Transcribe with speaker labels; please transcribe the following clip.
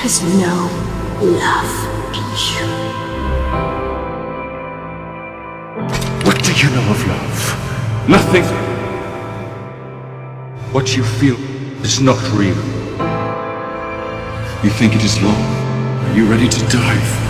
Speaker 1: has no love in you.
Speaker 2: What do you know of love? Nothing. What you feel is not real. You think it is love? Are you ready to die?